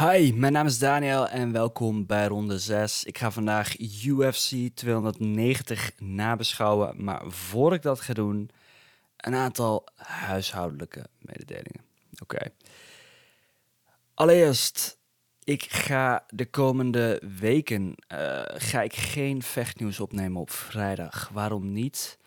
Hi, mijn naam is Daniel en welkom bij ronde 6. Ik ga vandaag UFC 290 nabeschouwen, maar voor ik dat ga doen, een aantal huishoudelijke mededelingen. Oké. Allereerst, ik ga de komende weken uh, ga ik geen vechtnieuws opnemen op vrijdag. Waarom niet?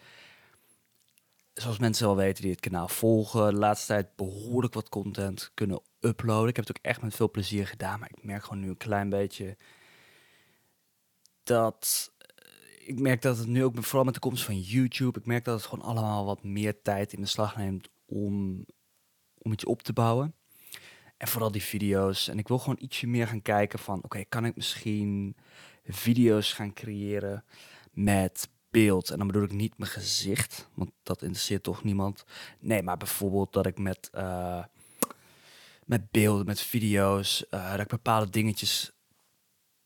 Zoals mensen wel weten die het kanaal volgen, de laatste tijd behoorlijk wat content kunnen uploaden. Ik heb het ook echt met veel plezier gedaan, maar ik merk gewoon nu een klein beetje dat eh, ik merk dat het nu ook vooral met de komst van YouTube, ik merk dat het gewoon allemaal wat meer tijd in de slag neemt om om iets op te bouwen. En vooral die video's. En ik wil gewoon ietsje meer gaan kijken van, oké, kan ik misschien video's gaan creëren met beeld. En dan bedoel ik niet mijn gezicht, want dat interesseert toch niemand. Nee, maar bijvoorbeeld dat ik met, uh, met beelden, met video's, uh, dat ik bepaalde dingetjes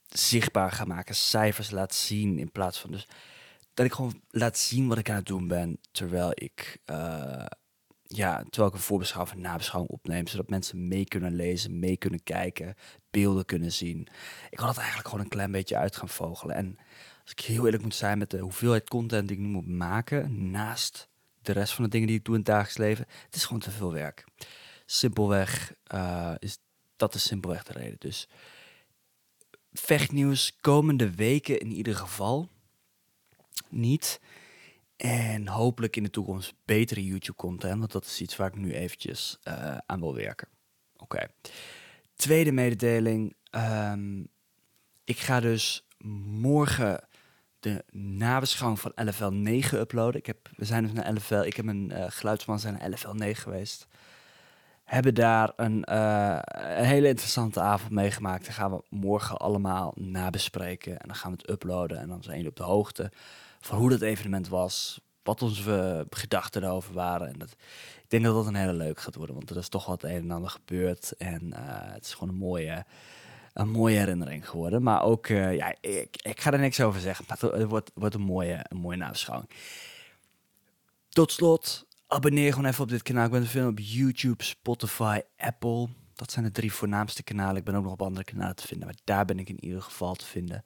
zichtbaar ga maken, cijfers laat zien in plaats van dus dat ik gewoon laat zien wat ik aan het doen ben terwijl ik uh, ja, terwijl ik een voorbeschouwing en nabeschouwing opneem, zodat mensen mee kunnen lezen, mee kunnen kijken, beelden kunnen zien. Ik wil dat eigenlijk gewoon een klein beetje uit gaan vogelen. En als ik heel eerlijk moet zijn met de hoeveelheid content die ik nu moet maken, naast de rest van de dingen die ik doe in het dagelijks leven, het is gewoon te veel werk. Simpelweg uh, is dat is simpelweg de reden. Dus vechtnieuws komende weken in ieder geval niet. En hopelijk in de toekomst betere YouTube-content, want dat is iets waar ik nu eventjes uh, aan wil werken. Oké. Tweede mededeling. Um, ik ga dus morgen de nabeschouwing van LFL 9 uploaden. Ik heb, we zijn dus naar LFL, ik heb een uh, geluidsman zijn naar LFL 9 geweest. Hebben daar een, uh, een hele interessante avond meegemaakt. Dan gaan we morgen allemaal nabespreken. En dan gaan we het uploaden. En dan zijn jullie op de hoogte van hoe dat evenement was. Wat onze gedachten erover waren. En dat, ik denk dat dat een hele leuk gaat worden. Want er is toch wat een en ander gebeurd. En het is gewoon een mooie een mooie herinnering geworden. Maar ook, uh, ja, ik, ik, ga er niks over zeggen. Maar het wordt, wordt een mooie, een mooie. Tot slot, abonneer gewoon even op dit kanaal. Ik ben te vinden op YouTube, Spotify, Apple. Dat zijn de drie voornaamste kanalen. Ik ben ook nog op andere kanalen te vinden. Maar daar ben ik in ieder geval te vinden.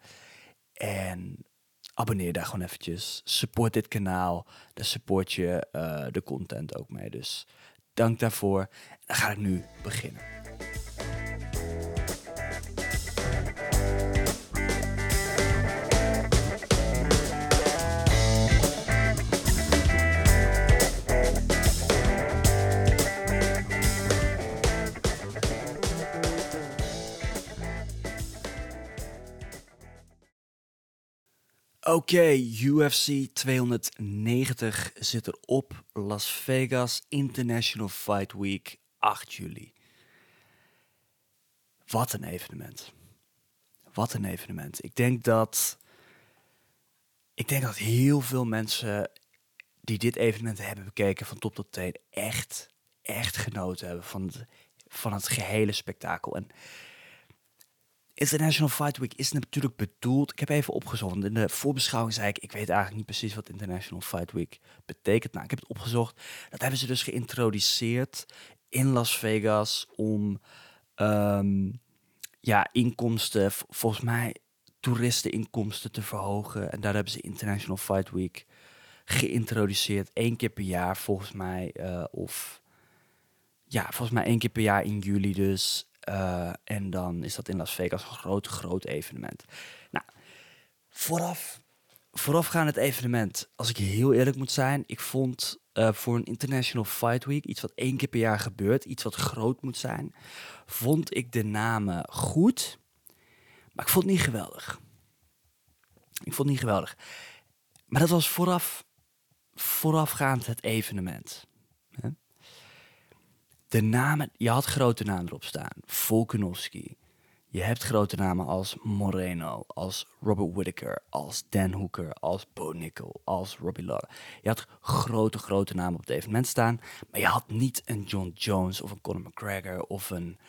En abonneer daar gewoon eventjes. Support dit kanaal. Daar support je uh, de content ook mee. Dus dank daarvoor. Dan ga ik nu beginnen. Oké, UFC 290 zit erop. Las Vegas International Fight Week, 8 juli. Wat een evenement. Wat een evenement. Ik denk dat. Ik denk dat heel veel mensen die dit evenement hebben bekeken van top tot teen echt, echt genoten hebben van het, van het gehele spektakel. En International Fight Week is natuurlijk bedoeld. Ik heb even opgezocht. In de voorbeschouwing zei ik: Ik weet eigenlijk niet precies wat International Fight Week betekent. Nou, ik heb het opgezocht. Dat hebben ze dus geïntroduceerd in Las Vegas om um, ja, inkomsten, volgens mij toeristeninkomsten te verhogen. En daar hebben ze International Fight Week geïntroduceerd. Eén keer per jaar, volgens mij. Uh, of ja, volgens mij één keer per jaar in juli dus. Uh, en dan is dat in Las Vegas een groot, groot evenement. Nou, vooraf, voorafgaand het evenement, als ik heel eerlijk moet zijn, ik vond uh, voor een International Fight Week, iets wat één keer per jaar gebeurt, iets wat groot moet zijn, vond ik de namen goed, maar ik vond het niet geweldig. Ik vond het niet geweldig. Maar dat was vooraf, voorafgaand het evenement de namen, je had grote namen erop staan. Volkanovski. Je hebt grote namen als Moreno, als Robert Whittaker, als Dan Hooker, als Bo Nickel, als Robbie Lawler. Je had grote, grote namen op het evenement staan, maar je had niet een John Jones of een Conor McGregor of een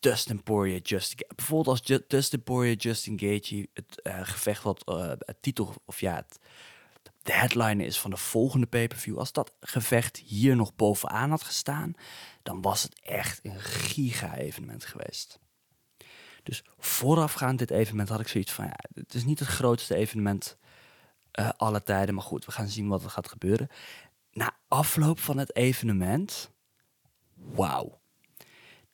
Dustin Poirier, Justin Bijvoorbeeld als Dustin Poirier, Justin Gaethje het uh, gevecht wat uh, het titel, of ja, het, de headline is van de volgende pay-per-view. Als dat gevecht hier nog bovenaan had gestaan, dan was het echt een giga-evenement geweest. Dus voorafgaand dit evenement had ik zoiets van, ja, het is niet het grootste evenement uh, alle tijden, maar goed, we gaan zien wat er gaat gebeuren. Na afloop van het evenement, wauw,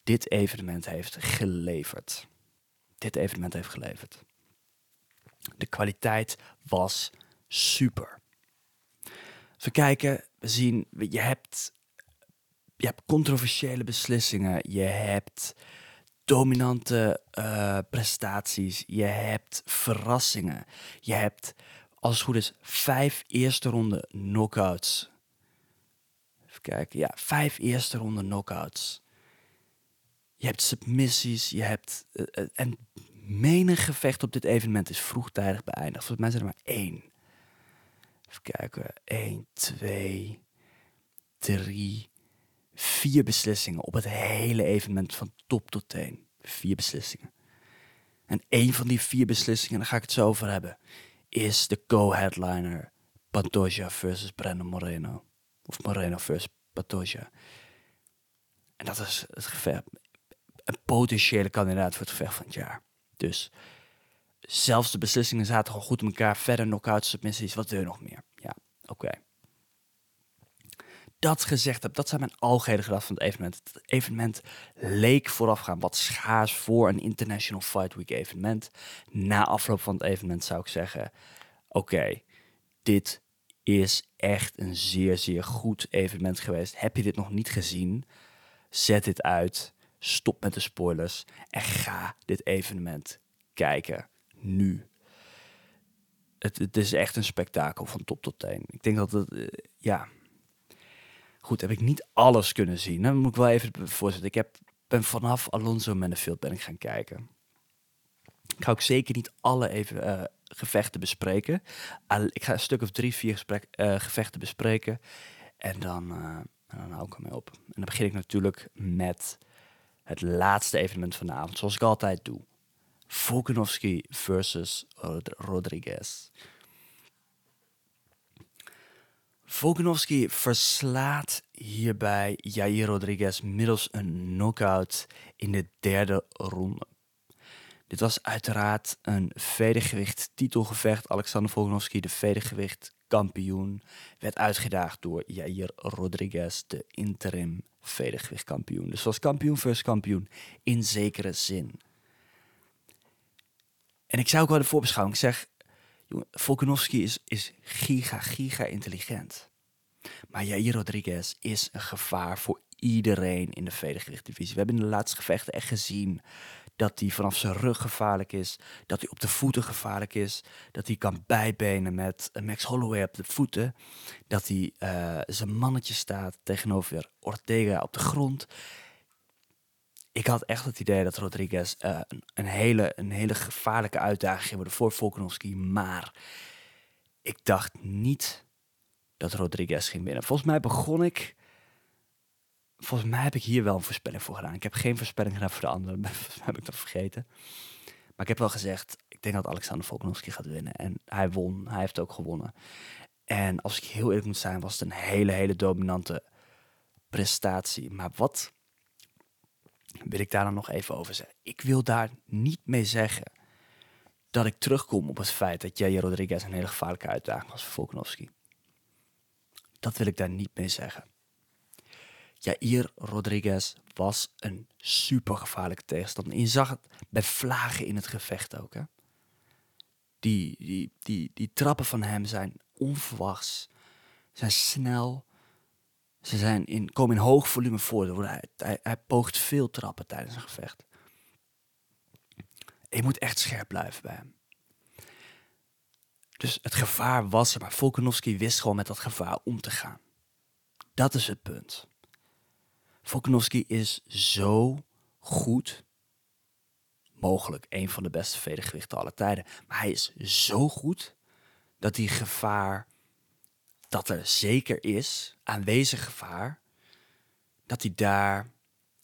dit evenement heeft geleverd. Dit evenement heeft geleverd. De kwaliteit was super. We kijken, we zien, je hebt, je hebt controversiële beslissingen, je hebt dominante uh, prestaties, je hebt verrassingen, je hebt, als het goed is, vijf eerste ronde knockouts. Even kijken, ja, vijf eerste ronde knockouts. Je hebt submissies, je hebt. Uh, en menig gevecht op dit evenement is vroegtijdig beëindigd. Volgens mij zijn er maar één. Even kijken. 1, 2, 3, vier beslissingen op het hele evenement van top tot teen. Vier beslissingen. En één van die vier beslissingen, daar ga ik het zo over hebben, is de co-headliner Pantoja versus Brandon Moreno. Of Moreno versus Pantoja. En dat is het gevecht. Een potentiële kandidaat voor het gevecht van het jaar. Dus zelfs de beslissingen zaten al goed in elkaar. Verder knockouts, submissies, wat wil je nog meer? Ja, oké. Dat gezegd heb, dat zijn mijn algehele gedachten van het evenement. Het evenement leek voorafgaan wat schaars voor een International Fight Week evenement. Na afloop van het evenement zou ik zeggen, oké, dit is echt een zeer, zeer goed evenement geweest. Heb je dit nog niet gezien? Zet dit uit stop met de spoilers en ga dit evenement kijken. Nu. Het, het is echt een spektakel van top tot teen. Ik denk dat het, uh, ja. Goed, heb ik niet alles kunnen zien. Dan moet ik wel even voorzetten. Ik heb, ben vanaf Alonso Manfield ben ik gaan kijken. Ik ga ook zeker niet alle even, uh, gevechten bespreken. ik ga een stuk of drie, vier uh, gevechten bespreken. En dan, dan hou ik ermee op. En dan begin ik natuurlijk met het laatste evenement van de avond, zoals ik altijd doe. Volkanovski versus Rodriguez. Volkanovski verslaat hierbij Jair Rodriguez middels een knockout in de derde ronde. Dit was uiteraard een vedergewicht titelgevecht. Alexander Volkanovski, de vedergewicht kampioen, werd uitgedaagd door Jair Rodriguez, de interim vedergewichtkampioen. Dus was kampioen versus kampioen in zekere zin. En ik zou ook wel de voorbeschouwing zeg, Volkanovski is, is giga, giga intelligent. Maar Jair Rodriguez is een gevaar voor iedereen in de vedergewichtdivisie. We hebben in de laatste gevechten echt gezien dat hij vanaf zijn rug gevaarlijk is, dat hij op de voeten gevaarlijk is, dat hij kan bijbenen met Max Holloway op de voeten, dat hij uh, zijn mannetje staat tegenover Ortega op de grond. Ik had echt het idee dat Rodriguez uh, een, een, hele, een hele gevaarlijke uitdaging ging worden voor Volkanovski, maar ik dacht niet dat Rodriguez ging winnen. Volgens mij begon ik volgens mij heb ik hier wel een voorspelling voor gedaan. Ik heb geen voorspelling gedaan voor de anderen. Volgens heb ik dat vergeten. Maar ik heb wel gezegd, ik denk dat Alexander Volkanovski gaat winnen. En hij won. Hij heeft ook gewonnen. En als ik heel eerlijk moet zijn, was het een hele, hele dominante prestatie. Maar wat wil ik daar dan nog even over zeggen? Ik wil daar niet mee zeggen dat ik terugkom op het feit dat Jair Rodriguez een hele gevaarlijke uitdaging was voor Volkanovski. Dat wil ik daar niet mee zeggen. Jair Rodriguez was een super gevaarlijke tegenstander. je zag het bij vlagen in het gevecht ook. Hè? Die, die, die, die trappen van hem zijn onverwachts, zijn snel. Ze zijn in, komen in hoog volume voor. Hij, hij, hij poogt veel trappen tijdens een gevecht. je moet echt scherp blijven bij hem. Dus het gevaar was er, maar Volkanovski wist gewoon met dat gevaar om te gaan. Dat is het punt. Volkanovski is zo goed. Mogelijk een van de beste vedergewichten aller tijden. Maar hij is zo goed dat die gevaar, dat er zeker is, aanwezig gevaar, dat hij daar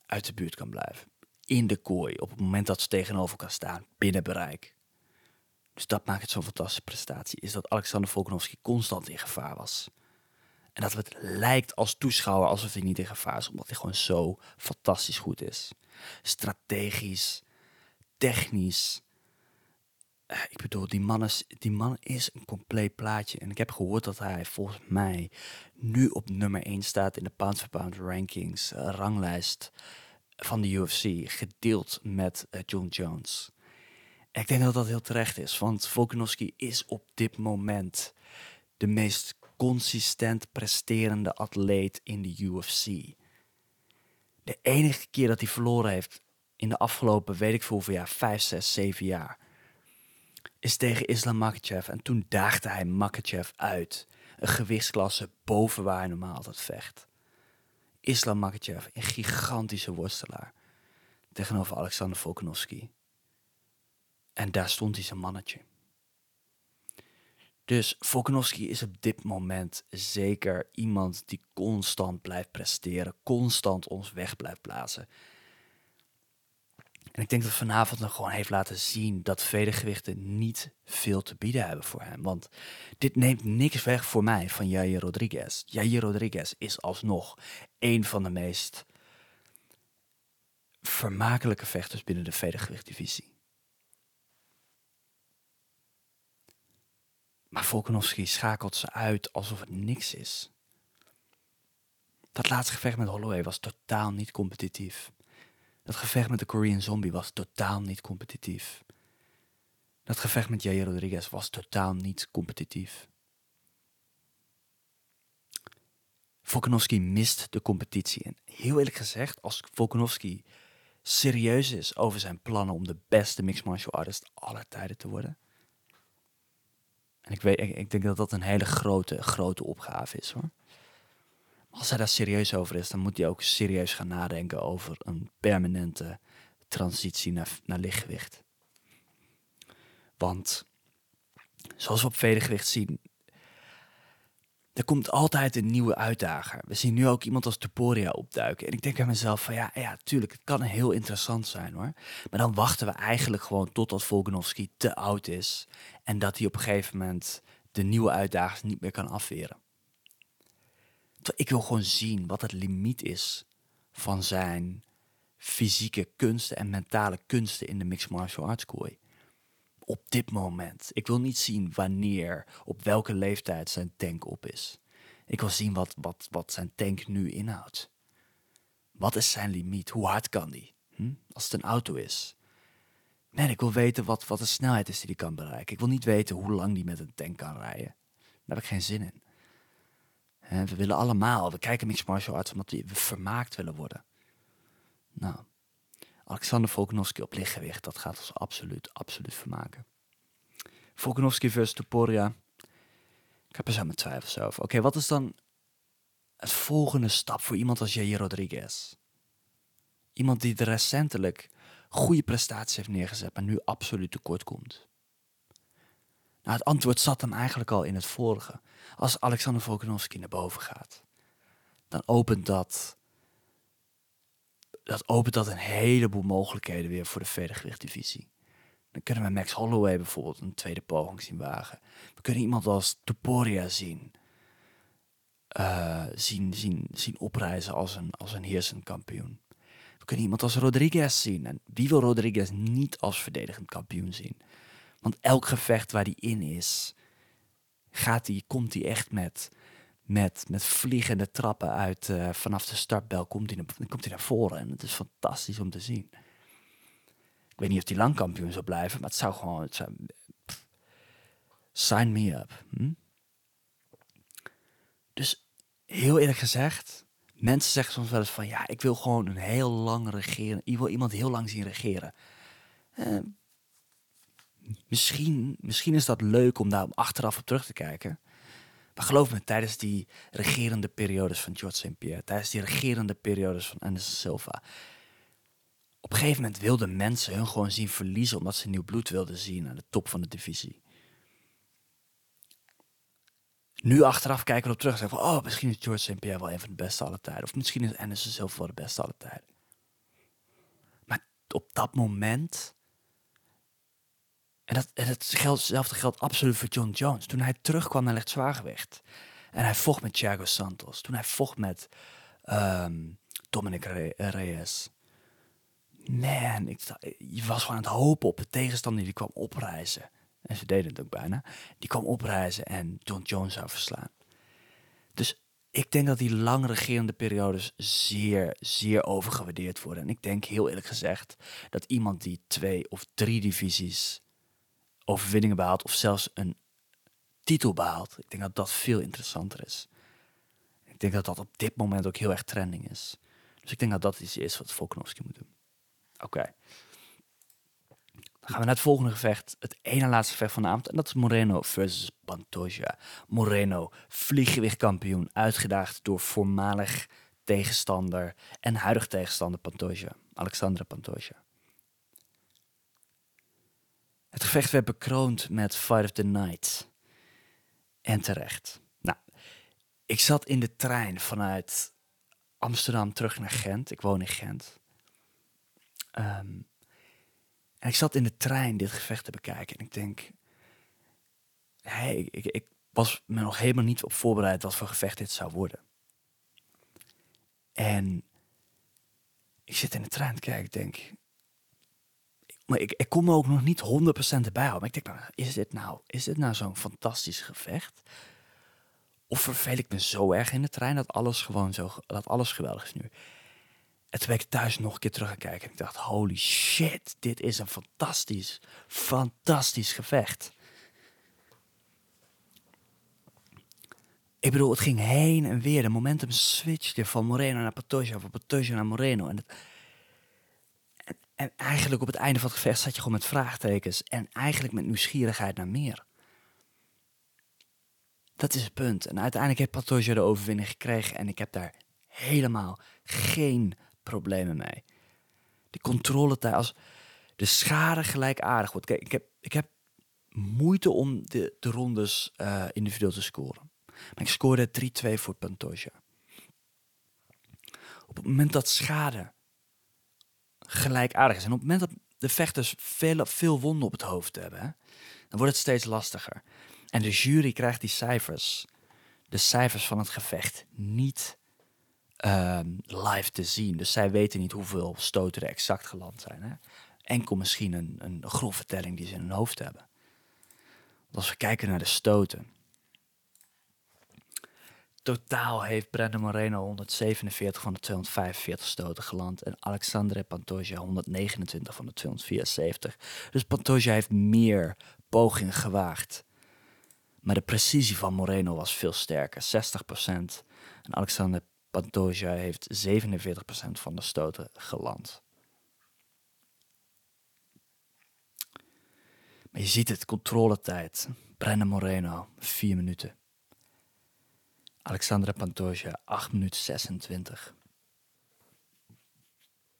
uit de buurt kan blijven. In de kooi, op het moment dat ze tegenover kan staan, binnen bereik. Dus dat maakt het zo'n fantastische prestatie, is dat Alexander Volkanovski constant in gevaar was. En dat het lijkt als toeschouwer alsof hij niet in gevaar is, omdat hij gewoon zo fantastisch goed is. Strategisch, technisch. Eh, ik bedoel, die man, is, die man is een compleet plaatje. En ik heb gehoord dat hij volgens mij nu op nummer 1 staat in de pound for pound rankings, eh, ranglijst van de UFC, gedeeld met uh, John Jones. Ik denk dat dat heel terecht is, want Volkanovski is op dit moment de meest consistent presterende atleet in de UFC. De enige keer dat hij verloren heeft in de afgelopen, weet ik veel hoeveel jaar, 5, 6, 7 jaar, is tegen Islam Makachev. En toen daagde hij Makachev uit. Een gewichtsklasse boven waar hij normaal altijd vecht. Islam Makachev, een gigantische worstelaar. Tegenover Alexander Volkanovski. En daar stond hij zijn mannetje. Dus Volkanovski is op dit moment zeker iemand die constant blijft presteren, constant ons weg blijft blazen. En ik denk dat vanavond nog gewoon heeft laten zien dat vedergewichten niet veel te bieden hebben voor hem. Want dit neemt niks weg voor mij van Jair Rodriguez. Jair Rodriguez is alsnog een van de meest vermakelijke vechters binnen de vedergewichtdivisie. Maar Volkanovski schakelt ze uit alsof het niks is. Dat laatste gevecht met Holloway was totaal niet competitief. Dat gevecht met de Korean Zombie was totaal niet competitief. Dat gevecht met Jair Rodriguez was totaal niet competitief. Volkanovski mist de competitie. En heel eerlijk gezegd, als Volkanovski serieus is over zijn plannen om de beste mixed martial artist aller tijden te worden. En ik, weet, ik, ik denk dat dat een hele grote, grote opgave is hoor als hij daar serieus over is, dan moet hij ook serieus gaan nadenken over een permanente transitie naar, naar lichtgewicht. Want zoals we op vedergewicht zien, er komt altijd een nieuwe uitdager. We zien nu ook iemand als Tuporia opduiken. En ik denk aan mezelf van ja, ja, tuurlijk, het kan heel interessant zijn hoor. Maar dan wachten we eigenlijk gewoon totdat Volkanovski te oud is. En dat hij op een gegeven moment de nieuwe uitdagers niet meer kan afweren. Ik wil gewoon zien wat het limiet is van zijn fysieke kunsten en mentale kunsten in de mixed martial arts kooi. Op dit moment. Ik wil niet zien wanneer, op welke leeftijd zijn tank op is. Ik wil zien wat, wat, wat zijn tank nu inhoudt. Wat is zijn limiet? Hoe hard kan die? Hm? Als het een auto is. Nee, ik wil weten wat, wat de snelheid is die hij kan bereiken. Ik wil niet weten hoe lang die met een tank kan rijden. Daar heb ik geen zin in we willen allemaal, we kijken mixed martial arts omdat we vermaakt willen worden. Nou, Alexander Volkanovski op lichtgewicht, dat gaat ons absoluut, absoluut vermaken. Volkanovski versus Toporia. Ik heb er zo mijn twijfels over. Oké, wat is dan het volgende stap voor iemand als Jair Rodriguez? Iemand die recentelijk goede prestaties heeft neergezet, maar nu absoluut tekort komt. Nou, het antwoord zat hem eigenlijk al in het vorige. Als Alexander Volkanovski naar boven gaat, dan opent dat, dat opent dat een heleboel mogelijkheden weer voor de vedergewichtdivisie. Dan kunnen we Max Holloway bijvoorbeeld een tweede poging zien wagen. We kunnen iemand als Toporia zien, uh, zien, zien, zien oprijzen als een, als een heersend kampioen. We kunnen iemand als Rodriguez zien. En wie wil Rodriguez niet als verdedigend kampioen zien? Want elk gevecht waar hij in is, gaat die, komt hij echt met, met, met vliegende trappen uit uh, vanaf de startbel. Komt hij, naar, voren en het is fantastisch om te zien. Ik weet niet of hij lang kampioen zou blijven, maar het zou gewoon. Zou, sign me up. Hm? Dus heel eerlijk gezegd, mensen zeggen soms wel eens van ja, ik wil gewoon een heel lang regeren. Ik wil iemand heel lang zien regeren. Uh, misschien, misschien is dat leuk om daar achteraf op terug te kijken. Maar geloof me, tijdens die regerende periodes van George St. Pierre, tijdens die regerende periodes van Anderson Silva, op een gegeven moment wilden mensen hun gewoon zien verliezen omdat ze nieuw bloed wilden zien aan de top van de divisie. Nu achteraf kijken we op terug en zeggen van, oh, misschien is George St. Pierre wel een van de beste alle tijden. Of misschien is Anderson Silva wel de beste alle tijden. Maar op dat moment en, dat, hetzelfde geldt absoluut voor John Jones. Toen hij terugkwam naar zwaargewicht. En hij vocht met Thiago Santos. Toen hij vocht met um, Dominic Reyes. man, ik, je was gewoon aan het hopen op de tegenstander die kwam opreizen. En ze deden het ook bijna. Die kwam opreizen en John Jones zou verslaan. Dus ik denk dat die lang regerende periodes zeer, zeer overgewaardeerd worden. En ik denk heel eerlijk gezegd dat iemand die twee of drie divisies overwinningen behaalt, of zelfs een titel behaalt, ik denk dat dat veel interessanter is. Ik denk dat dat op dit moment ook heel erg trending is. Dus ik denk dat dat iets is wat Volkanovski moet doen. Oké. Dan gaan we naar het volgende gevecht. Het ene laatste gevecht van de avond. En dat is Moreno versus Pantoja. Moreno, vlieggewichtkampioen, uitgedaagd door voormalig tegenstander en huidig tegenstander Pantoja. Alexandra Pantoja. Het gevecht werd bekroond met Fight of the Night. En terecht. Nou, ik zat in de trein vanuit Amsterdam terug naar Gent. Ik woon in Gent. Um, en ik zat in de trein dit gevecht te bekijken. En ik denk, hey, ik, ik was me nog helemaal niet op voorbereid wat voor gevecht dit zou worden. En ik zit in de trein te kijken, ik denk, maar ik, ik kom me ook nog niet 100% erbij houden. Ik denk, nou, is dit nou, is dit nou zo'n fantastisch gevecht? Of verveel ik me zo erg in de trein dat alles gewoon zo, dat alles geweldig is nu? En toen ben ik thuis nog een keer terug gaan kijken. En ik dacht, holy shit, dit is een fantastisch, fantastisch gevecht. Ik bedoel, het ging heen en weer. De momentum switchte van Moreno naar Patoja, van Patoja naar Moreno. En, het, en, en, eigenlijk op het einde van het gevecht zat je gewoon met vraagtekens. En eigenlijk met nieuwsgierigheid naar meer. Dat is het punt. En uiteindelijk heeft Patoja de overwinning gekregen. En ik heb daar helemaal geen problemen mee. De controletijd, als de schade gelijkaardig wordt. Kijk, ik heb, ik heb moeite om de, de rondes uh, individueel te scoren. Maar ik scoorde 3-2 voor Pantoja. Op het moment dat schade gelijkaardig is en op het moment dat de vechters veel, veel wonden op het hoofd hebben, dan wordt het steeds lastiger. En de jury krijgt die cijfers, de cijfers van het gevecht, niet Ehm, live te zien. Dus zij weten niet hoeveel stoten er exact geland zijn. Hè? Enkel misschien een, een grove telling die ze in hun hoofd hebben. Want als we kijken naar de stoten. Totaal heeft Brandon Moreno 147 van de 245 stoten geland. En Alexandre Pantoja 129 van de 274. Dus Pantoja heeft meer pogingen gewaagd. Maar de precisie van Moreno was veel sterker, 60%. En Alexander Pantoja heeft 47% van de stoten geland. Maar je ziet het, controletijd. Brennan Moreno, 4 minuten. Alexandra Pantoja, 8 minuten 26.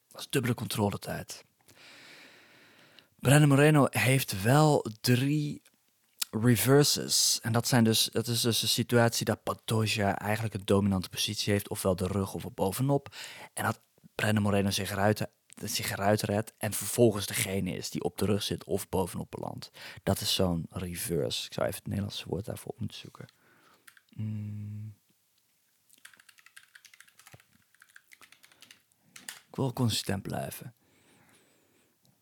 Dat is dubbele controletijd. Brennan Moreno heeft wel drie reverses. En dat, zijn dus, dat is dus een situatie dat Pantoja eigenlijk een dominante positie heeft, ofwel de rug of bovenop. En dat Brandon Moreno zich eruit, zich eruit redt en vervolgens degene is die op de rug zit of bovenop belandt. Dat is zo'n reverse. Ik zou even het Nederlandse woord daarvoor moeten zoeken. Mm. Ik wil consistent blijven.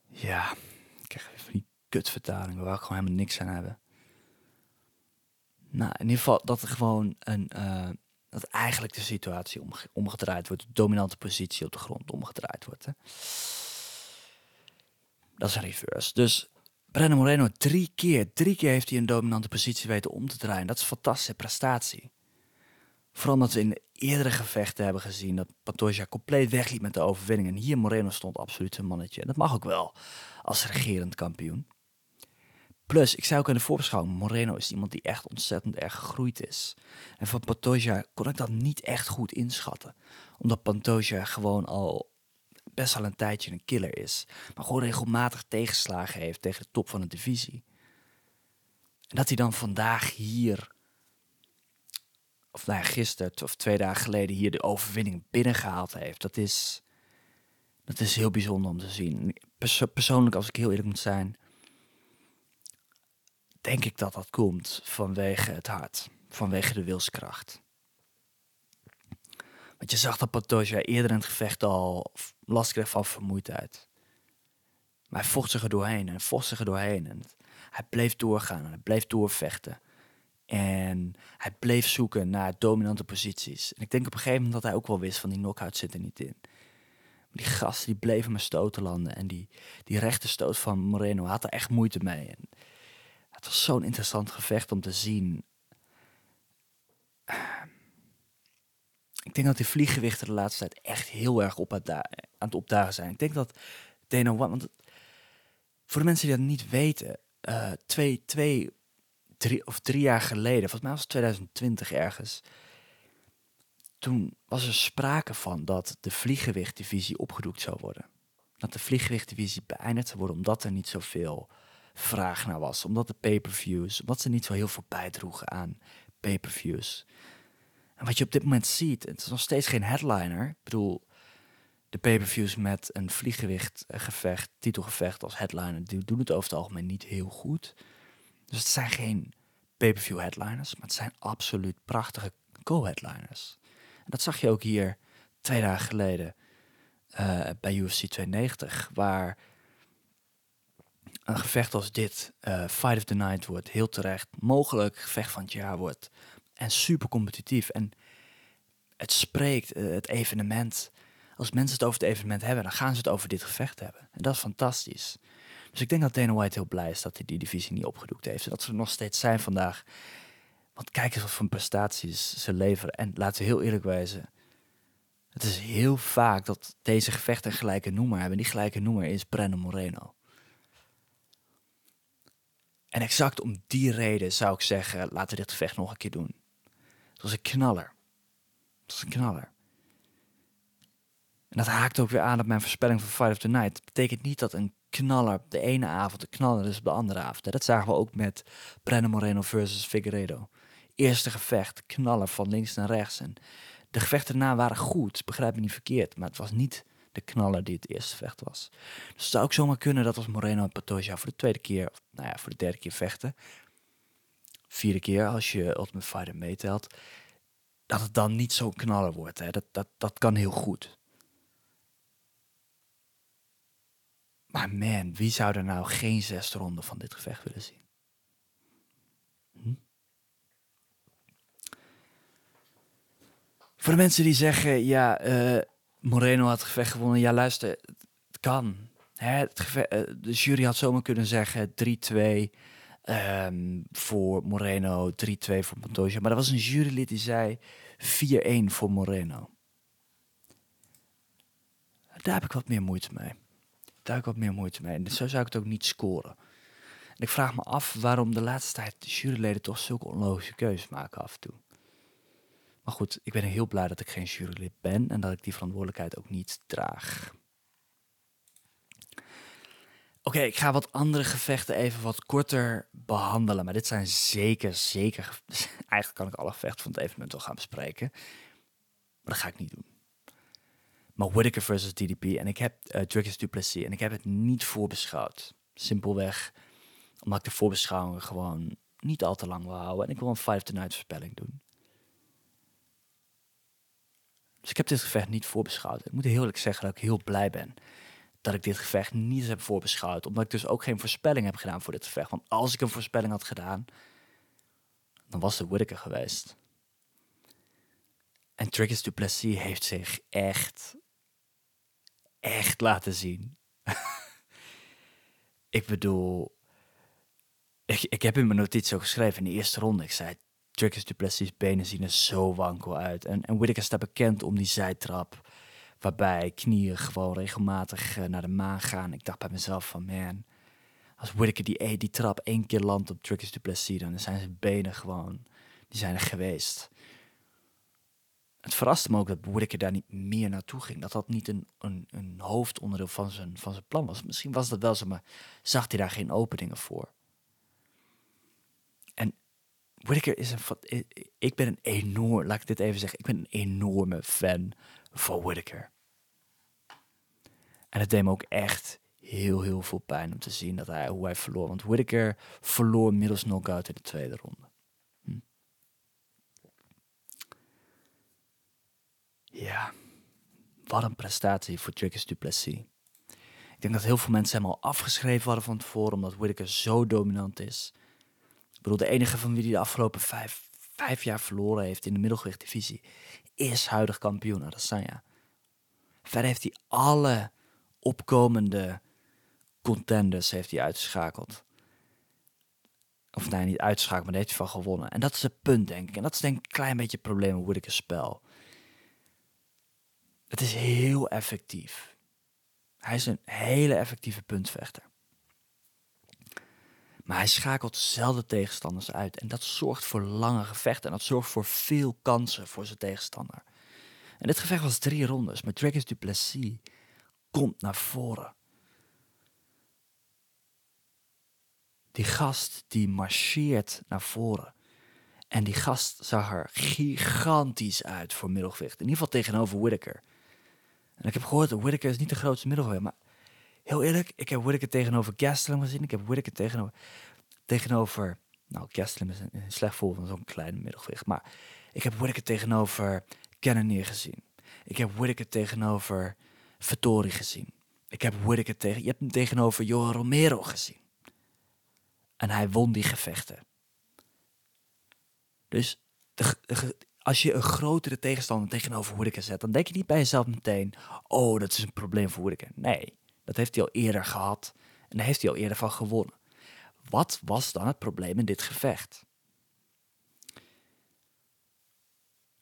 Ja, ik krijg even die kutvertaling waar ik gewoon helemaal niks aan hebben. Nou, in ieder geval dat er gewoon een. Uh, dat eigenlijk de situatie omgedraaid wordt. De dominante positie op de grond omgedraaid wordt. Hè. Dat is een reverse. Dus Brennan Moreno drie keer, drie keer heeft hij een dominante positie weten om te draaien. Dat is een fantastische prestatie. Vooral omdat we in de eerdere gevechten hebben gezien dat Pantoja compleet wegliep met de overwinning. En hier Moreno stond absoluut een mannetje. En dat mag ook wel als regerend kampioen. Plus, ik zei ook in de voorbeschouwing, Moreno is iemand die echt ontzettend erg gegroeid is. En van Pantoja kon ik dat niet echt goed inschatten. Omdat Pantoja gewoon al best wel een tijdje een killer is. Maar gewoon regelmatig tegenslagen heeft tegen de top van de divisie. En dat hij dan vandaag hier, of nou gisteren of twee dagen geleden hier de overwinning binnengehaald heeft. Dat is, dat is heel bijzonder om te zien. persoonlijk, als ik heel eerlijk moet zijn denk ik dat dat komt vanwege het hart, vanwege de wilskracht. Want je zag dat Pantoja eerder in het gevecht al last kreeg van vermoeidheid. Maar hij vocht zich er doorheen en vocht zich er doorheen. En hij bleef doorgaan en hij bleef doorvechten. En hij bleef zoeken naar dominante posities. En ik denk op een gegeven moment dat hij ook wel wist van die knockout zit er niet in. die gasten die bleven me stoten landen. En die, die rechte stoot van Moreno had er echt moeite mee. Het was zo'n interessant gevecht om te zien. Ik denk dat die vlieggewichten de laatste tijd echt heel erg op aan het opdagen zijn. Ik denk dat Dana White, want voor de mensen die dat niet weten, uh, twee, twee drie of drie jaar geleden, volgens mij was het 2020 ergens, toen was er sprake van dat de vlieggewichtdivisie opgedoekt zou worden. Dat de vlieggewichtdivisie beëindigd zou worden omdat er niet zoveel vraag naar was. Omdat de pay-per-views, omdat ze niet zo heel veel bijdroegen aan pay-per-views. En wat je op dit moment ziet, het is nog steeds geen headliner. Ik bedoel, de pay-per-views met een vlieggewichtgevecht, titelgevecht als headliner, die doen het over het algemeen niet heel goed. Dus het zijn geen pay-per-view headliners, maar het zijn absoluut prachtige co-headliners. Dat zag je ook hier twee dagen geleden uh, bij UFC 290, waar een gevecht als dit, uh, Fight of the Night wordt, heel terecht, mogelijk gevecht van het jaar wordt. En super competitief. En het spreekt uh, het evenement. Als mensen het over het evenement hebben, dan gaan ze het over dit gevecht hebben. En dat is fantastisch. Dus ik denk dat Dana White heel blij is dat hij die divisie niet opgedoekt heeft. En dat ze er nog steeds zijn vandaag. Want kijk eens wat voor prestaties ze leveren. En laten we heel eerlijk wijzen. Het is heel vaak dat deze gevechten een gelijke noemer hebben. Die gelijke noemer is Brandon Moreno. En exact om die reden zou ik zeggen, laten we dit gevecht nog een keer doen. Het was een knaller. Het was een knaller. En dat haakt ook weer aan op mijn voorspelling van Fight of the Night. Dat betekent niet dat een knaller de ene avond een knaller is op de andere avond. Dat zagen we ook met Breno Moreno versus Figueiredo. Eerste gevecht, knaller van links naar rechts. En de gevechten daarna waren goed, begrijp me niet verkeerd. Maar het was niet de knaller die het eerste vecht was. Dus het zou ook zomaar kunnen dat als Moreno en Patoja voor de tweede keer, nou ja, voor de derde keer vechten. Vierde keer als je Ultimate Fighter meetelt. Dat het dan niet zo'n knaller wordt. Hè. Dat, dat, dat kan heel goed. Maar man, wie zou er nou geen zesde ronde van dit gevecht willen zien? Hm? Voor de mensen die zeggen, ja, uh, Moreno had het gevecht gewonnen. Ja, luister, het kan. Hè, het gevecht, uh, de jury had zomaar kunnen zeggen 3-2 ehm, voor Moreno, 3-2 voor Montoya. Maar er was een jurylid die zei 4-1 voor Moreno. Daar heb ik wat meer moeite mee daar heb ik wat meer moeite mee. En zo zou ik het ook niet scoren. En ik vraag me af waarom de laatste tijd de juryleden toch zulke onlogische keuzes maken af en toe. Maar goed, ik ben heel blij dat ik geen jurylid ben en dat ik die verantwoordelijkheid ook niet draag. Oké, ik ga wat andere gevechten even wat korter behandelen. Maar dit zijn zeker, zeker. Eigenlijk kan ik alle gevechten van het evenement wel gaan bespreken. Maar dat ga ik niet doen. Maar Whittaker versus DDP. En ik heb uh, Dricus Duplessis. En ik heb het niet voorbeschouwd. Simpelweg omdat ik de voorbeschouwingen gewoon niet al te lang wil houden. En ik wil een five to night voorspelling doen. Dus ik heb dit gevecht niet voorbeschouwd. Ik moet heel eerlijk zeggen dat ik heel blij ben dat ik dit gevecht niet heb voorbeschouwd. Omdat ik dus ook geen voorspelling heb gedaan voor dit gevecht. Want als ik een voorspelling had gedaan, dan was het Whittaker geweest. En Trickus Duplessis heeft zich echt echt laten zien. ik bedoel, ik, ik heb in mijn notitie ook geschreven in de eerste ronde. Ik zei, Trickus Duplessis benen zien er zo wankel uit. En, en Whittaker staat bekend om die zijtrap. Waarbij knieën gewoon regelmatig eh, naar de maan gaan. Ik dacht bij mezelf van, man, als Whittaker die, eh, die trap één keer landt op Trickus Duplessis, dan zijn zijn benen gewoon, die zijn er geweest het verraste me ook dat Whittaker daar niet meer naartoe ging. Dat dat niet een, een, een hoofdonderdeel van zijn, van zijn plan was. Misschien was dat wel zo, maar zag hij daar geen openingen voor. En is een... Ik ben een enorm... Laat ik dit even zeggen. Ik ben een enorme fan van Whittaker. En het deed me ook echt heel, heel veel pijn om te zien dat hij, hoe hij verloor. Want Whittaker verloor middels knockout in de tweede ronde. Ja, wat een prestatie voor Dricus Duplessis. Ik denk dat heel veel mensen hem al afgeschreven hadden van tevoren, omdat Whittaker zo dominant is. Ik bedoel, de enige van wie hij de afgelopen vijf, vijf jaar verloren heeft in de middelgewichtdivisie is huidig kampioen Adesanya. Verder heeft hij alle opkomende contenders heeft hij uitgeschakeld. Of nee, niet uitschakelen, maar daar heeft hij van gewonnen. En dat is het punt, denk ik. En dat is denk ik een klein beetje het probleem met Whittaker's spel. Het is heel effectief. Hij is een hele effectieve puntvechter. Maar hij schakelt zelden tegenstanders uit. En dat zorgt voor lange gevechten. En dat zorgt voor veel kansen voor zijn tegenstander. En dit gevecht was drie rondes. Maar Dragons Duplessis komt naar voren. Die gast die marcheert naar voren. En die gast zag er gigantisch uit voor middelgewicht. In ieder geval tegenover Whittaker. En ik heb gehoord dat Whittaker is niet de grootste middelgewicht. Maar heel eerlijk, ik heb Whittaker tegenover Gastelum gezien. Ik heb Whittaker tegenover... tegenover nou, Gastelum is een, slecht voorbeeld van zo'n klein middelgewicht. Maar ik heb Whittaker tegenover Cannonier gezien. Ik heb Whittaker tegenover Vettori gezien. Ik heb Whittaker tegen... Je hebt hem tegenover Johan Romero gezien. En hij won die gevechten. Dus als je een grotere tegenstander tegenover Whittaker zet, dan denk je niet bij jezelf meteen: oh, dat is een probleem voor Whittaker. Nee, dat heeft hij al eerder gehad en daar heeft hij al eerder van gewonnen. Wat was dan het probleem in dit gevecht?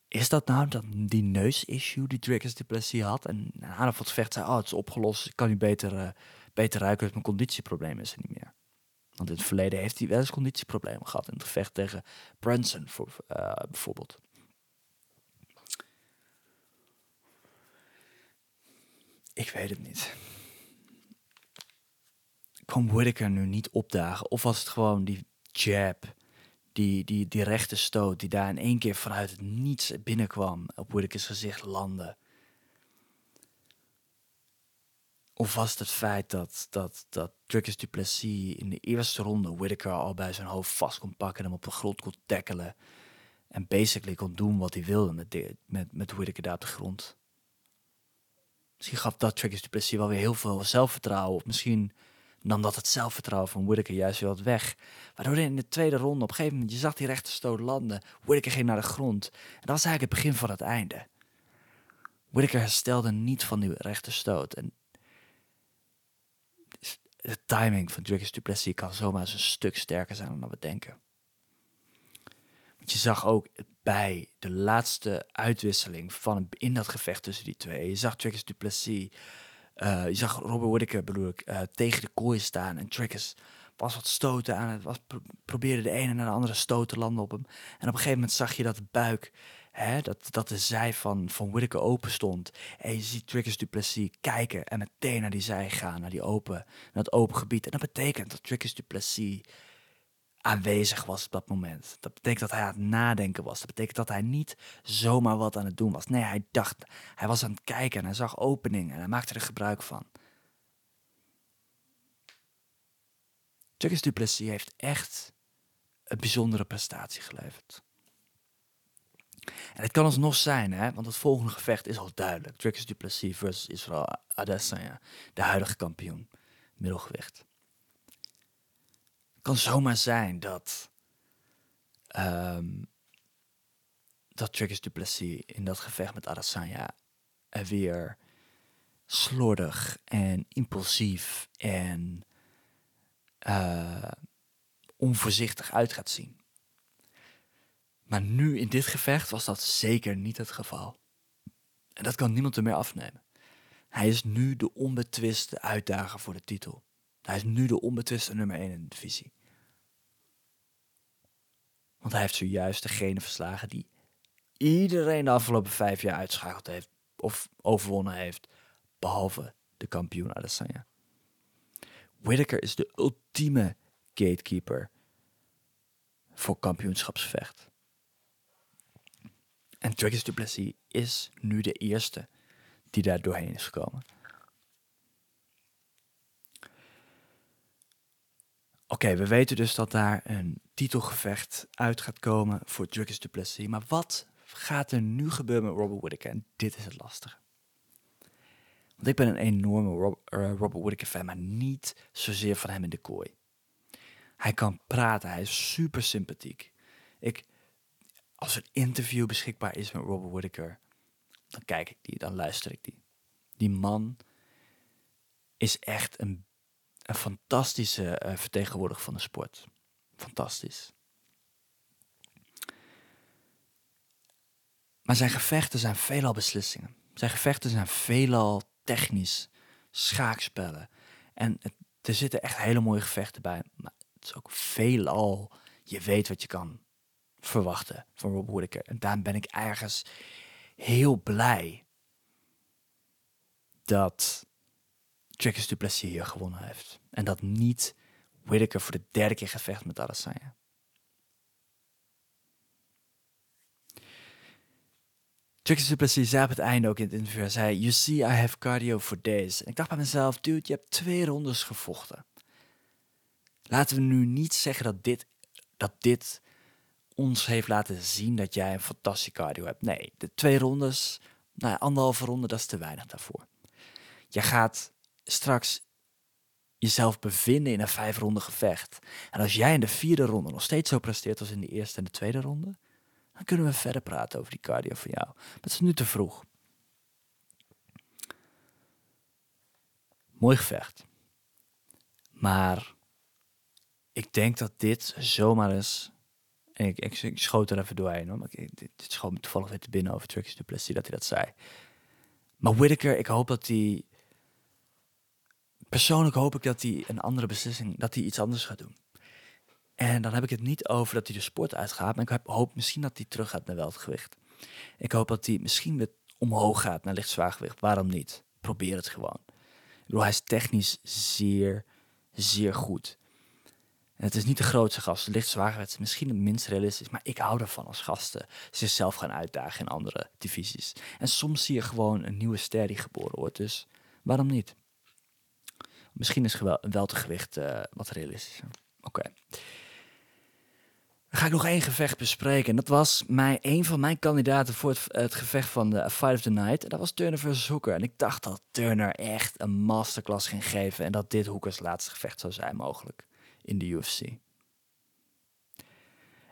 Is dat nou dat die neus-issue die Dricus Duplessis had? En na het gevecht zei, oh, het is opgelost, ik kan nu beter, uh, beter ruiken, dus mijn conditieprobleem is er niet meer. Want in het verleden heeft hij wel eens conditieproblemen gehad in het gevecht tegen Branson voor, uh, bijvoorbeeld. Ik weet het niet. Kwam Whittaker nu niet opdagen? Of was het gewoon die jab, die, die, die rechte stoot, die daar in één keer vanuit het niets binnenkwam, op Whittakers gezicht landde? Of was het het feit dat, dat, dat Dricus Duplessis in de eerste ronde Whittaker al bij zijn hoofd vast kon pakken en hem op de grond kon tackelen? En basically kon doen wat hij wilde met, met, met Whittaker daar op de grond. Misschien gaf dat Dricus Duplessis wel weer heel veel zelfvertrouwen. Of misschien nam dat het zelfvertrouwen van Whittaker juist weer wat weg. Waardoor in de tweede ronde op een gegeven moment, je zag die rechte stoot landen. Whittaker ging naar de grond. En dat was eigenlijk het begin van het einde. Whittaker herstelde niet van die rechte stoot. En de timing van Dricus Duplessis kan zomaar eens een stuk sterker zijn dan we denken. Want je zag ook bij de laatste uitwisseling van in dat gevecht tussen die twee. Je zag Dricus Duplessis, je zag Robert Whittaker bedoel ik, uh, tegen de kooi staan. En Dricus was wat stoten aan het, was, probeerde de ene naar de andere stoot te landen op hem. En op een gegeven moment zag je dat de buik Hè, dat, dat de zij van, van Whittaker open stond. En je ziet Triggers Duplessis kijken en meteen naar die zij gaan, naar, die open, naar het open gebied. En dat betekent dat Triggers Duplessis aanwezig was op dat moment. Dat betekent dat hij aan het nadenken was. Dat betekent dat hij niet zomaar wat aan het doen was. Nee, hij dacht, hij was aan het kijken en hij zag opening en hij maakte er gebruik van. Triggers Duplessis heeft echt een bijzondere prestatie geleverd. En het kan alsnog zijn, hè, want het volgende gevecht is al duidelijk. Dricus Duplessis versus Israël Adesanya, de huidige kampioen, middelgewicht. Kan zomaar zijn dat, um, dat Dricus Duplessis in dat gevecht met Adesanya er weer slordig en impulsief en uh, onvoorzichtig uit gaat zien. Maar nu in dit gevecht was dat zeker niet het geval. En dat kan niemand er meer afnemen. Hij is nu de onbetwiste uitdager voor de titel. Hij is nu de onbetwiste nummer 1 in de divisie. Want hij heeft zojuist degene verslagen die iedereen de afgelopen vijf jaar uitschakeld heeft of overwonnen heeft, behalve de kampioen Adesanya. Whittaker is de ultieme gatekeeper voor kampioenschapsvecht. En Dragons Duplessis is nu de eerste die daar doorheen is gekomen. Oké, we weten dus dat daar een titelgevecht uit gaat komen voor Dragons Duplessis. Maar wat gaat er nu gebeuren met Robert Whittaker? En dit is het lastige. Want ik ben een enorme uh, Robert Whittaker fan, maar niet zozeer van hem in de kooi. Hij kan praten, hij is super sympathiek. Ik, als een interview beschikbaar is met Robert Whittaker, dan kijk ik die, dan luister ik die. Die man is echt een, een fantastische uh, vertegenwoordiger van de sport. Fantastisch. Maar zijn gevechten zijn veelal beslissingen. Zijn gevechten zijn veelal technisch, schaakspellen. En er zitten echt hele mooie gevechten bij. Maar het is ook veelal, je weet wat je kan verwachten van Rob Whittaker. En daarom ben ik ergens heel blij dat Dricus Duplessis hier gewonnen heeft. En dat niet Whittaker voor de derde keer gevecht met Adesanya. Dricus Duplessis zei op het einde ook in het interview, hij zei, you see I have cardio for days. En ik dacht bij mezelf, dude, je hebt twee rondes gevochten. Laten we nu niet zeggen dat dit, dat dit ons heeft laten zien dat jij een fantastische cardio hebt. Nee, de twee rondes, nou ja, anderhalve ronde, dat is te weinig daarvoor. Je gaat straks jezelf bevinden in een vijf ronde gevecht. En als jij in de vierde ronde nog steeds zo presteert als in de eerste en de tweede ronde, dan kunnen we verder praten over die cardio van jou. Maar het is nu te vroeg. Mooi gevecht. Maar ik denk dat dit zomaar is. En ik, ik, schoot er even doorheen. Hoor. Maar ik, dit, dit schoot toevallig weer te binnen over Tricky Duplessis dat hij dat zei. Maar Whittaker, ik hoop dat hij persoonlijk hoop ik dat hij een andere beslissing, dat hij iets anders gaat doen. En dan heb ik het niet over dat hij de sport uitgaat, maar ik hoop misschien dat hij terug gaat naar weltgewicht. Ik hoop dat hij misschien weer omhoog gaat naar licht zwaargewicht. Waarom niet? Probeer het gewoon. Ik bedoel, hij is technisch zeer, zeer goed. Het is niet de grootste gast. Licht zwaargewicht is misschien het minst realistisch. Maar ik hou ervan als gasten zichzelf gaan uitdagen in andere divisies. En soms zie je gewoon een nieuwe ster die geboren wordt. Dus waarom niet? Misschien is wel, wel te gewicht uh, wat realistischer. Oké. Ga ik nog één gevecht bespreken. En dat was mij, een van mijn kandidaten voor het, gevecht van de Fight of the Night. En dat was Turner versus Hooker. En ik dacht dat Turner echt een masterclass ging geven. En dat dit Hookers laatste gevecht zou zijn mogelijk in de UFC.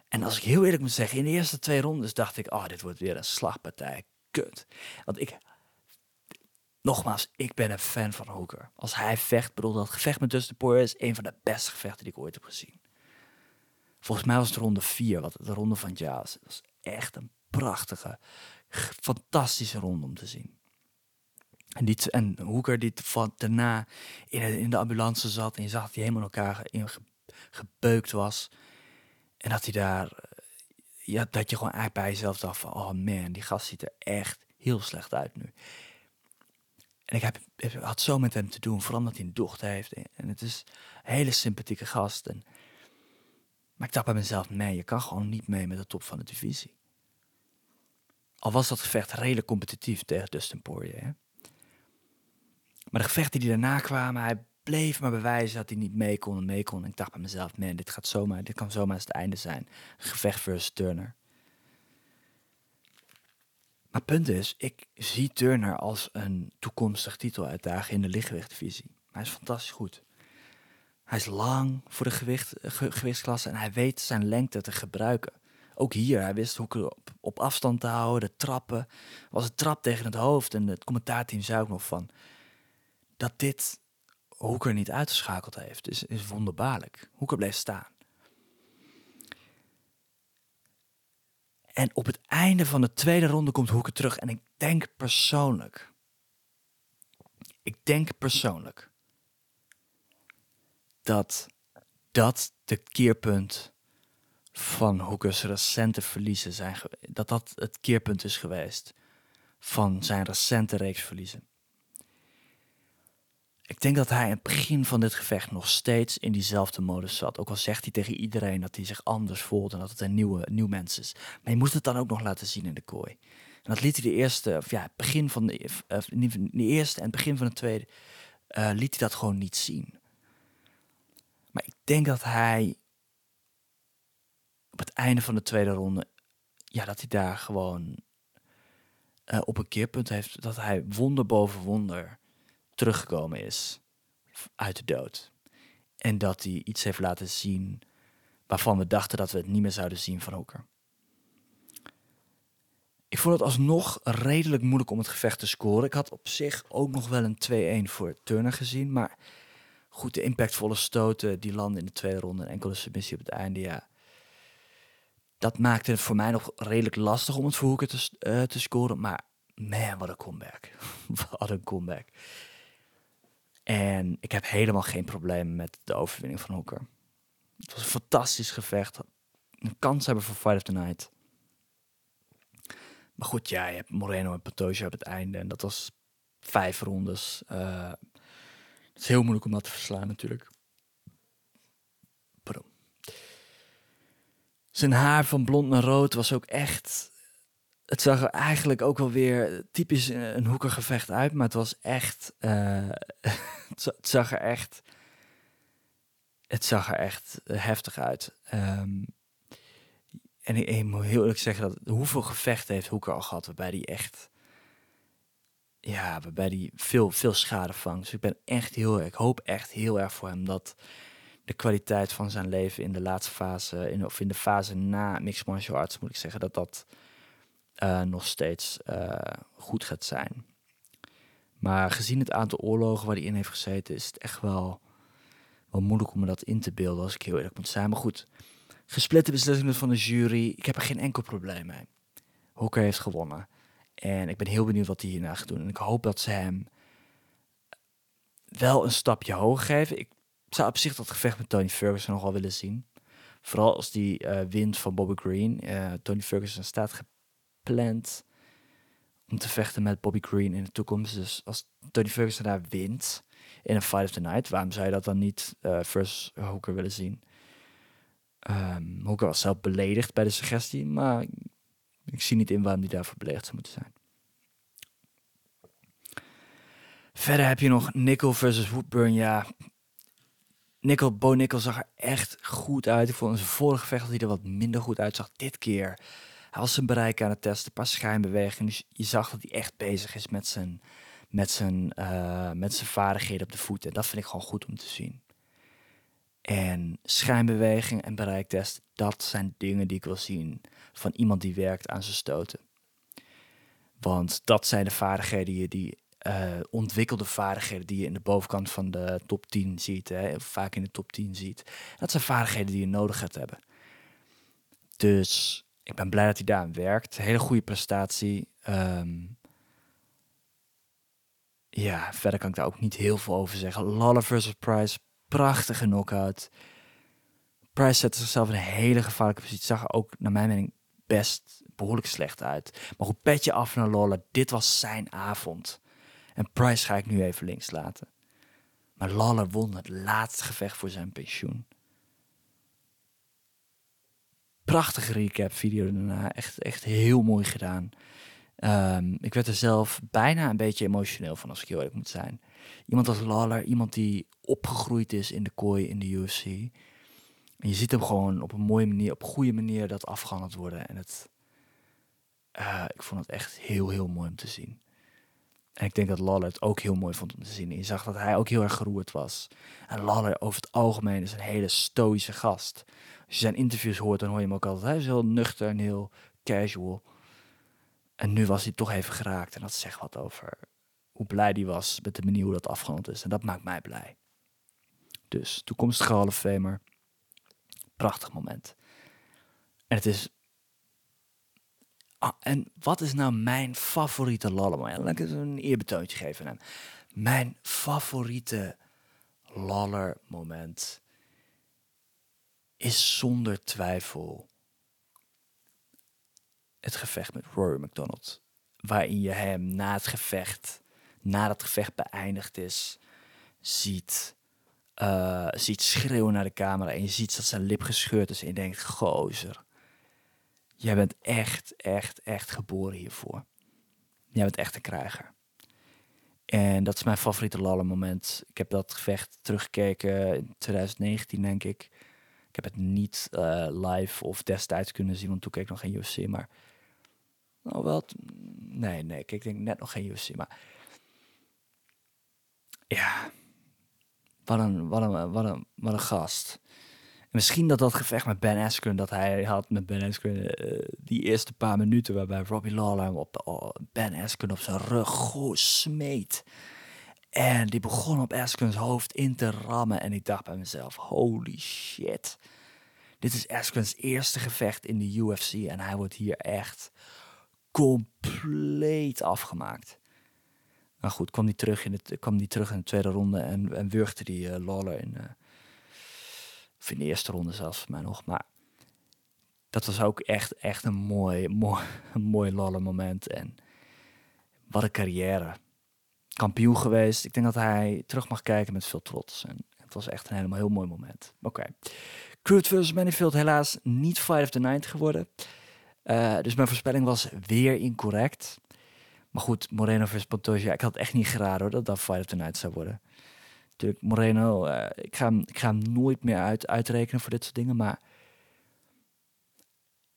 En als ik heel eerlijk moet zeggen, in de eerste twee rondes dacht ik, oh, dit wordt weer een slagpartij. Kut. Want ik Nogmaals, ik ben een fan van Hooker. Als hij vecht, bedoel dat gevecht met Dustin Poirier is een van de beste gevechten die ik ooit heb gezien. Volgens mij was het ronde 4, wat de ronde van Jazz. Dat was echt een prachtige, fantastische ronde om te zien. En, die, en Hooker die van daarna in de, in de ambulance zat en je zag dat hij helemaal in elkaar in gebeukt was. En dat hij daar, eh, ja, dat je gewoon eigenlijk bij jezelf dacht van, oh man, die gast ziet er echt heel slecht uit nu. En ik heb, had zo met hem te doen, vooral omdat hij een dochter heeft. En het is een hele sympathieke gast. En, maar ik dacht bij mezelf, nee, je kan gewoon niet mee met de top van de divisie. Al was dat gevecht redelijk competitief tegen Dustin Poirier. Hè? Maar de gevechten die daarna kwamen, hij bleef maar bewijzen dat hij niet mee kon en mee kon. En ik dacht bij mezelf, man, dit, gaat zomaar, dit kan zomaar eens het einde zijn. Gevecht versus Turner. Maar het punt is, ik zie Turner als een toekomstig titeluitdager in de lichtgewichtdivisie. Hij is fantastisch goed. Hij is lang voor de gewicht, gewichtsklasse en hij weet zijn lengte te gebruiken. Ook hier, hij wist hoe op, op afstand te houden, de trappen. was een trap tegen het hoofd en het commentaarteam zei ook nog van... dat dit Hoeker niet uitgeschakeld heeft, is, is wonderbaarlijk. Hoeker bleef staan. En op het einde van de tweede ronde komt Hoeken terug. En ik denk persoonlijk. Ik denk persoonlijk. Dat dat de keerpunt van Hoekers recente verliezen zijn. Dat dat het keerpunt is geweest van zijn recente reeks verliezen. Ik denk dat hij in het begin van dit gevecht nog steeds in diezelfde modus zat. Ook al zegt hij tegen iedereen dat hij zich anders voelt en dat het een nieuwe, nieuw mens is. Maar je moest het dan ook nog laten zien in de kooi. En dat liet hij de eerste, of ja, het begin van de, of de eerste en het begin van de tweede, uh, liet hij dat gewoon niet zien. Maar ik denk dat hij op het einde van de tweede ronde, ja, dat hij daar gewoon uh, op een keerpunt heeft. Dat hij wonder boven wonder teruggekomen is uit de dood. En dat hij iets heeft laten zien waarvan we dachten dat we het niet meer zouden zien van Hooker. Ik vond het alsnog redelijk moeilijk om het gevecht te scoren. Ik had op zich ook nog wel een 2-1 voor Turner gezien. Maar goed, de impactvolle stoten die landen in de tweede ronde en enkele submissie op het einde, ja. Dat maakte het voor mij nog redelijk lastig om het voor Hooker te, uh, te scoren. Maar man, wat een comeback. wat een comeback. En ik heb helemaal geen probleem met de overwinning van Hooker. Het was een fantastisch gevecht. Een kans hebben voor Fight of the Night. Maar goed, ja, je hebt Moreno en Pantoja op het einde. En dat was vijf rondes. Uh, het is heel moeilijk om dat te verslaan natuurlijk. Pardon. Zijn haar van blond naar rood was ook echt... Het zag er eigenlijk ook wel weer typisch een hoekergevecht uit. Maar het was echt... Uh, het zag er echt... Het zag er echt heftig uit. Um, en ik, moet heel eerlijk zeggen dat hoeveel gevechten heeft Hoeker al gehad waarbij hij echt, ja, waarbij hij veel, veel schade vangt. Dus ik ben echt heel, ik hoop echt heel erg voor hem dat de kwaliteit van zijn leven in de laatste fase, in, of in de fase na mixed martial arts moet ik zeggen, dat dat uh, nog steeds uh, goed gaat zijn. Maar gezien het aantal oorlogen waar hij in heeft gezeten, is het echt wel, wel moeilijk om me dat in te beelden als ik heel eerlijk moet zijn. Maar goed, gesplitte beslissingen van de jury. Ik heb er geen enkel probleem mee. Hooker heeft gewonnen. En ik ben heel benieuwd wat hij hierna gaat doen. En ik hoop dat ze hem wel een stapje hoger geven. Ik zou op zich dat gevecht met Tony Ferguson nog wel willen zien. Vooral als die uh, wint van Bobby Green. Uh, Tony Ferguson staat gepland om te vechten met Bobby Green in de toekomst. Dus als Tony Ferguson daar wint in een Fight of the Night, waarom zou je dat dan niet uh, first Hooker willen zien? Um, Hooker was zelf beledigd bij de suggestie, maar ik zie niet in waarom hij daarvoor beledigd zou moeten zijn. Verder heb je nog Nickel versus Woodburn. Ja, Nickel, Bo Nickel zag er echt goed uit. Ik vond in zijn vorige vecht dat hij er wat minder goed uitzag. Dit keer, was zijn bereik aan het testen, een paar schijnbewegingen. Dus je zag dat hij echt bezig is met zijn, met zijn, uh, met zijn vaardigheden op de voeten. Dat vind ik gewoon goed om te zien. En schijnbeweging en bereiktest, dat zijn dingen die ik wil zien van iemand die werkt aan zijn stoten. Want dat zijn de vaardigheden die uh, ontwikkelde vaardigheden die je in de bovenkant van de top 10 ziet, hè, vaak in de top 10 ziet. Dat zijn vaardigheden die je nodig gaat hebben. Dus ik ben blij dat hij daar werkt. Hele goede prestatie. Um, ja, verder kan ik daar ook niet heel veel over zeggen. Lawler versus Price, prachtige knockout. Price zette zichzelf in een hele gevaarlijke positie. Zag er ook, naar mijn mening, best behoorlijk slecht uit. Maar goed, petje af naar Lawler. Dit was zijn avond. En Price ga ik nu even links laten. Maar Lawler won het laatste gevecht voor zijn pensioen. Prachtige recap video daarna. Echt, echt heel mooi gedaan. Um, ik werd er zelf bijna een beetje emotioneel van, als ik heel eerlijk moet zijn. Iemand als Lawler, iemand die opgegroeid is in de kooi in de UFC. En je ziet hem gewoon op een mooie manier, op een goede manier dat afgehandeld worden. En het, uh, ik vond het echt heel, heel mooi om te zien. En ik denk dat Lawler het ook heel mooi vond om te zien. En je zag dat hij ook heel erg geroerd was. En Lawler over het algemeen is een hele stoïsche gast. Als je zijn interviews hoort, dan hoor je hem ook altijd. Hij is heel nuchter en heel casual. En nu was hij toch even geraakt. En dat zegt wat over hoe blij hij was met de manier hoe dat afgehandeld is. En dat maakt mij blij. Dus toekomstige Hall of Famer. Prachtig moment. En het is... Ah, en wat is nou mijn favoriete lallermoment? Laat ik eens een eerbetoontje geven aan Mijn favoriete laller moment is zonder twijfel het gevecht met Rory McDonald. Waarin je hem na het gevecht, nadat het gevecht beëindigd is, ziet, uh, ziet schreeuwen naar de camera. En je ziet dat zijn lip gescheurd is. En je denkt, gozer, jij bent echt, echt, echt geboren hiervoor. Jij bent echt een krijger. En dat is mijn favoriete lalle moment. Ik heb dat gevecht teruggekeken in 2019, denk ik. Ik heb het niet uh, live of destijds kunnen zien, want toen keek ik nog geen UFC. Maar nou, wel. Nee, nee, ik denk net nog geen UFC. Maar ja, wat een, wat een, wat een, wat een gast. Misschien dat dat gevecht met Ben Askren dat hij had met Ben Askren, uh, die eerste paar minuten waarbij Robbie Lawler op de, oh, Ben Askren op zijn rug goed smeet. En die begon op Askrens hoofd in te rammen. En ik dacht bij mezelf, holy shit. Dit is Askrens eerste gevecht in de UFC. En hij wordt hier echt compleet afgemaakt. Maar goed, kwam die terug in, het, die terug in de tweede ronde en, en wurgde die uh, Lawler in, uh, of in de eerste ronde zelfs voor mij nog. Maar dat was ook echt, echt een mooi, mooi, mooi Lawler moment. En wat een carrière. Kampioen geweest. Ik denk dat hij terug mag kijken met veel trots. En het was echt een helemaal heel mooi moment. Oké. Okay. Versus Manifield helaas niet Fight of the Night geworden. Uh, dus mijn voorspelling was weer incorrect. Maar goed, Moreno versus Pantoja. Ik had echt niet geraden hoor, dat dat Fight of the Night zou worden. Natuurlijk, Moreno, uh, ik, ga hem, ik ga nooit meer uit, uitrekenen voor dit soort dingen. Maar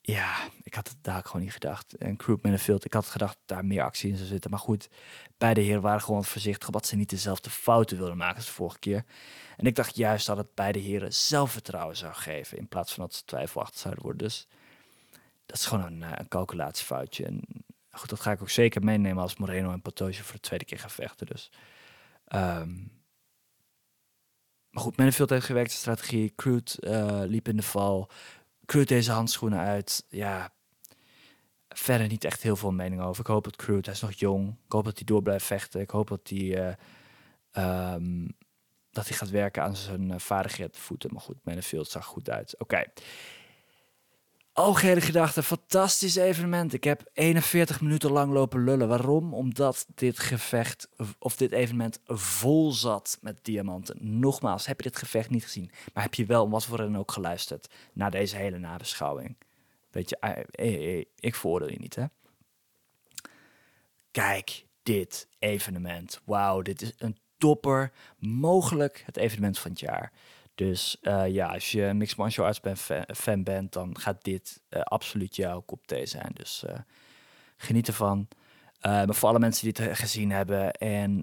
ja, ik had het daar gewoon niet gedacht. En Croup Manifield, ik had gedacht daar meer actie in zou zitten. Maar goed, beide heren waren gewoon voorzichtig, omdat ze niet dezelfde fouten wilden maken als de vorige keer. En ik dacht juist dat het beide heren zelfvertrouwen zou geven, in plaats van dat ze twijfelachtig zouden worden. Dus dat is gewoon een, eh, een calculatiefoutje. En goed, dat ga ik ook zeker meenemen als Moreno en Patoge voor de tweede keer gaan vechten. Dus. Um, maar goed, Manifield heeft gewerkt, strategie. Crude uh, liep in de val. Crude deze handschoenen uit. Ja, verder niet echt heel veel mening over. Ik hoop dat Crude, hij is nog jong. Ik hoop dat hij door blijft vechten. Ik hoop dat hij, uh, um, dat hij gaat werken aan zijn uh, vaardigheid voeten. Maar goed, Manifield zag goed uit. Oké. Algehele gedachte, fantastisch evenement. Ik heb 41 minuten lang lopen lullen. Waarom? Omdat dit gevecht of dit evenement vol zat met diamanten. Nogmaals, heb je dit gevecht niet gezien, maar heb je wel wat voor dan ook geluisterd naar deze hele nabeschouwing? Weet je, eh, eh, eh, ik veroordeel je niet, hè? Kijk, dit evenement. Wauw, dit is een topper. Mogelijk het evenement van het jaar. Dus uh, ja, als je mixed martial arts fan, bent, dan gaat dit uh, absoluut jouw kop thee zijn. Dus uh, geniet ervan. maar voor alle mensen die het gezien hebben en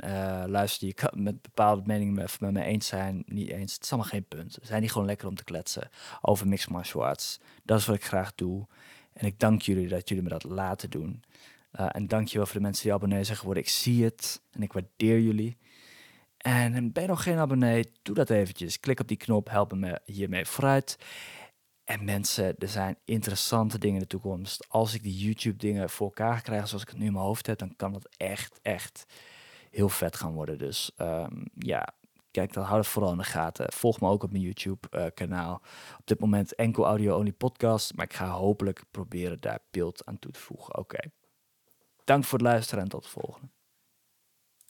luisteren, kan met bepaalde meningen met, met me eens zijn, niet eens. Het is allemaal geen punt. We zijn niet gewoon lekker om te kletsen over mixed martial arts. Dat is wat ik graag doe. En ik dank jullie dat jullie me dat laten doen. en dank je wel voor de mensen die abonnee zijn geworden. Ik zie het en ik waardeer jullie. En ben je nog geen abonnee, doe dat eventjes. Klik op die knop, help me hiermee vooruit. En mensen, er zijn interessante dingen in de toekomst. Als ik die YouTube dingen voor elkaar krijg zoals ik het nu in mijn hoofd heb, dan kan dat echt, echt heel vet gaan worden. Dus um, ja, kijk, dan hou het vooral in de gaten. Volg me ook op mijn YouTube uh, kanaal. Op dit moment enkel audio-only podcast, maar ik ga hopelijk proberen daar beeld aan toe te voegen. Oké. Dank voor het luisteren en tot de volgende.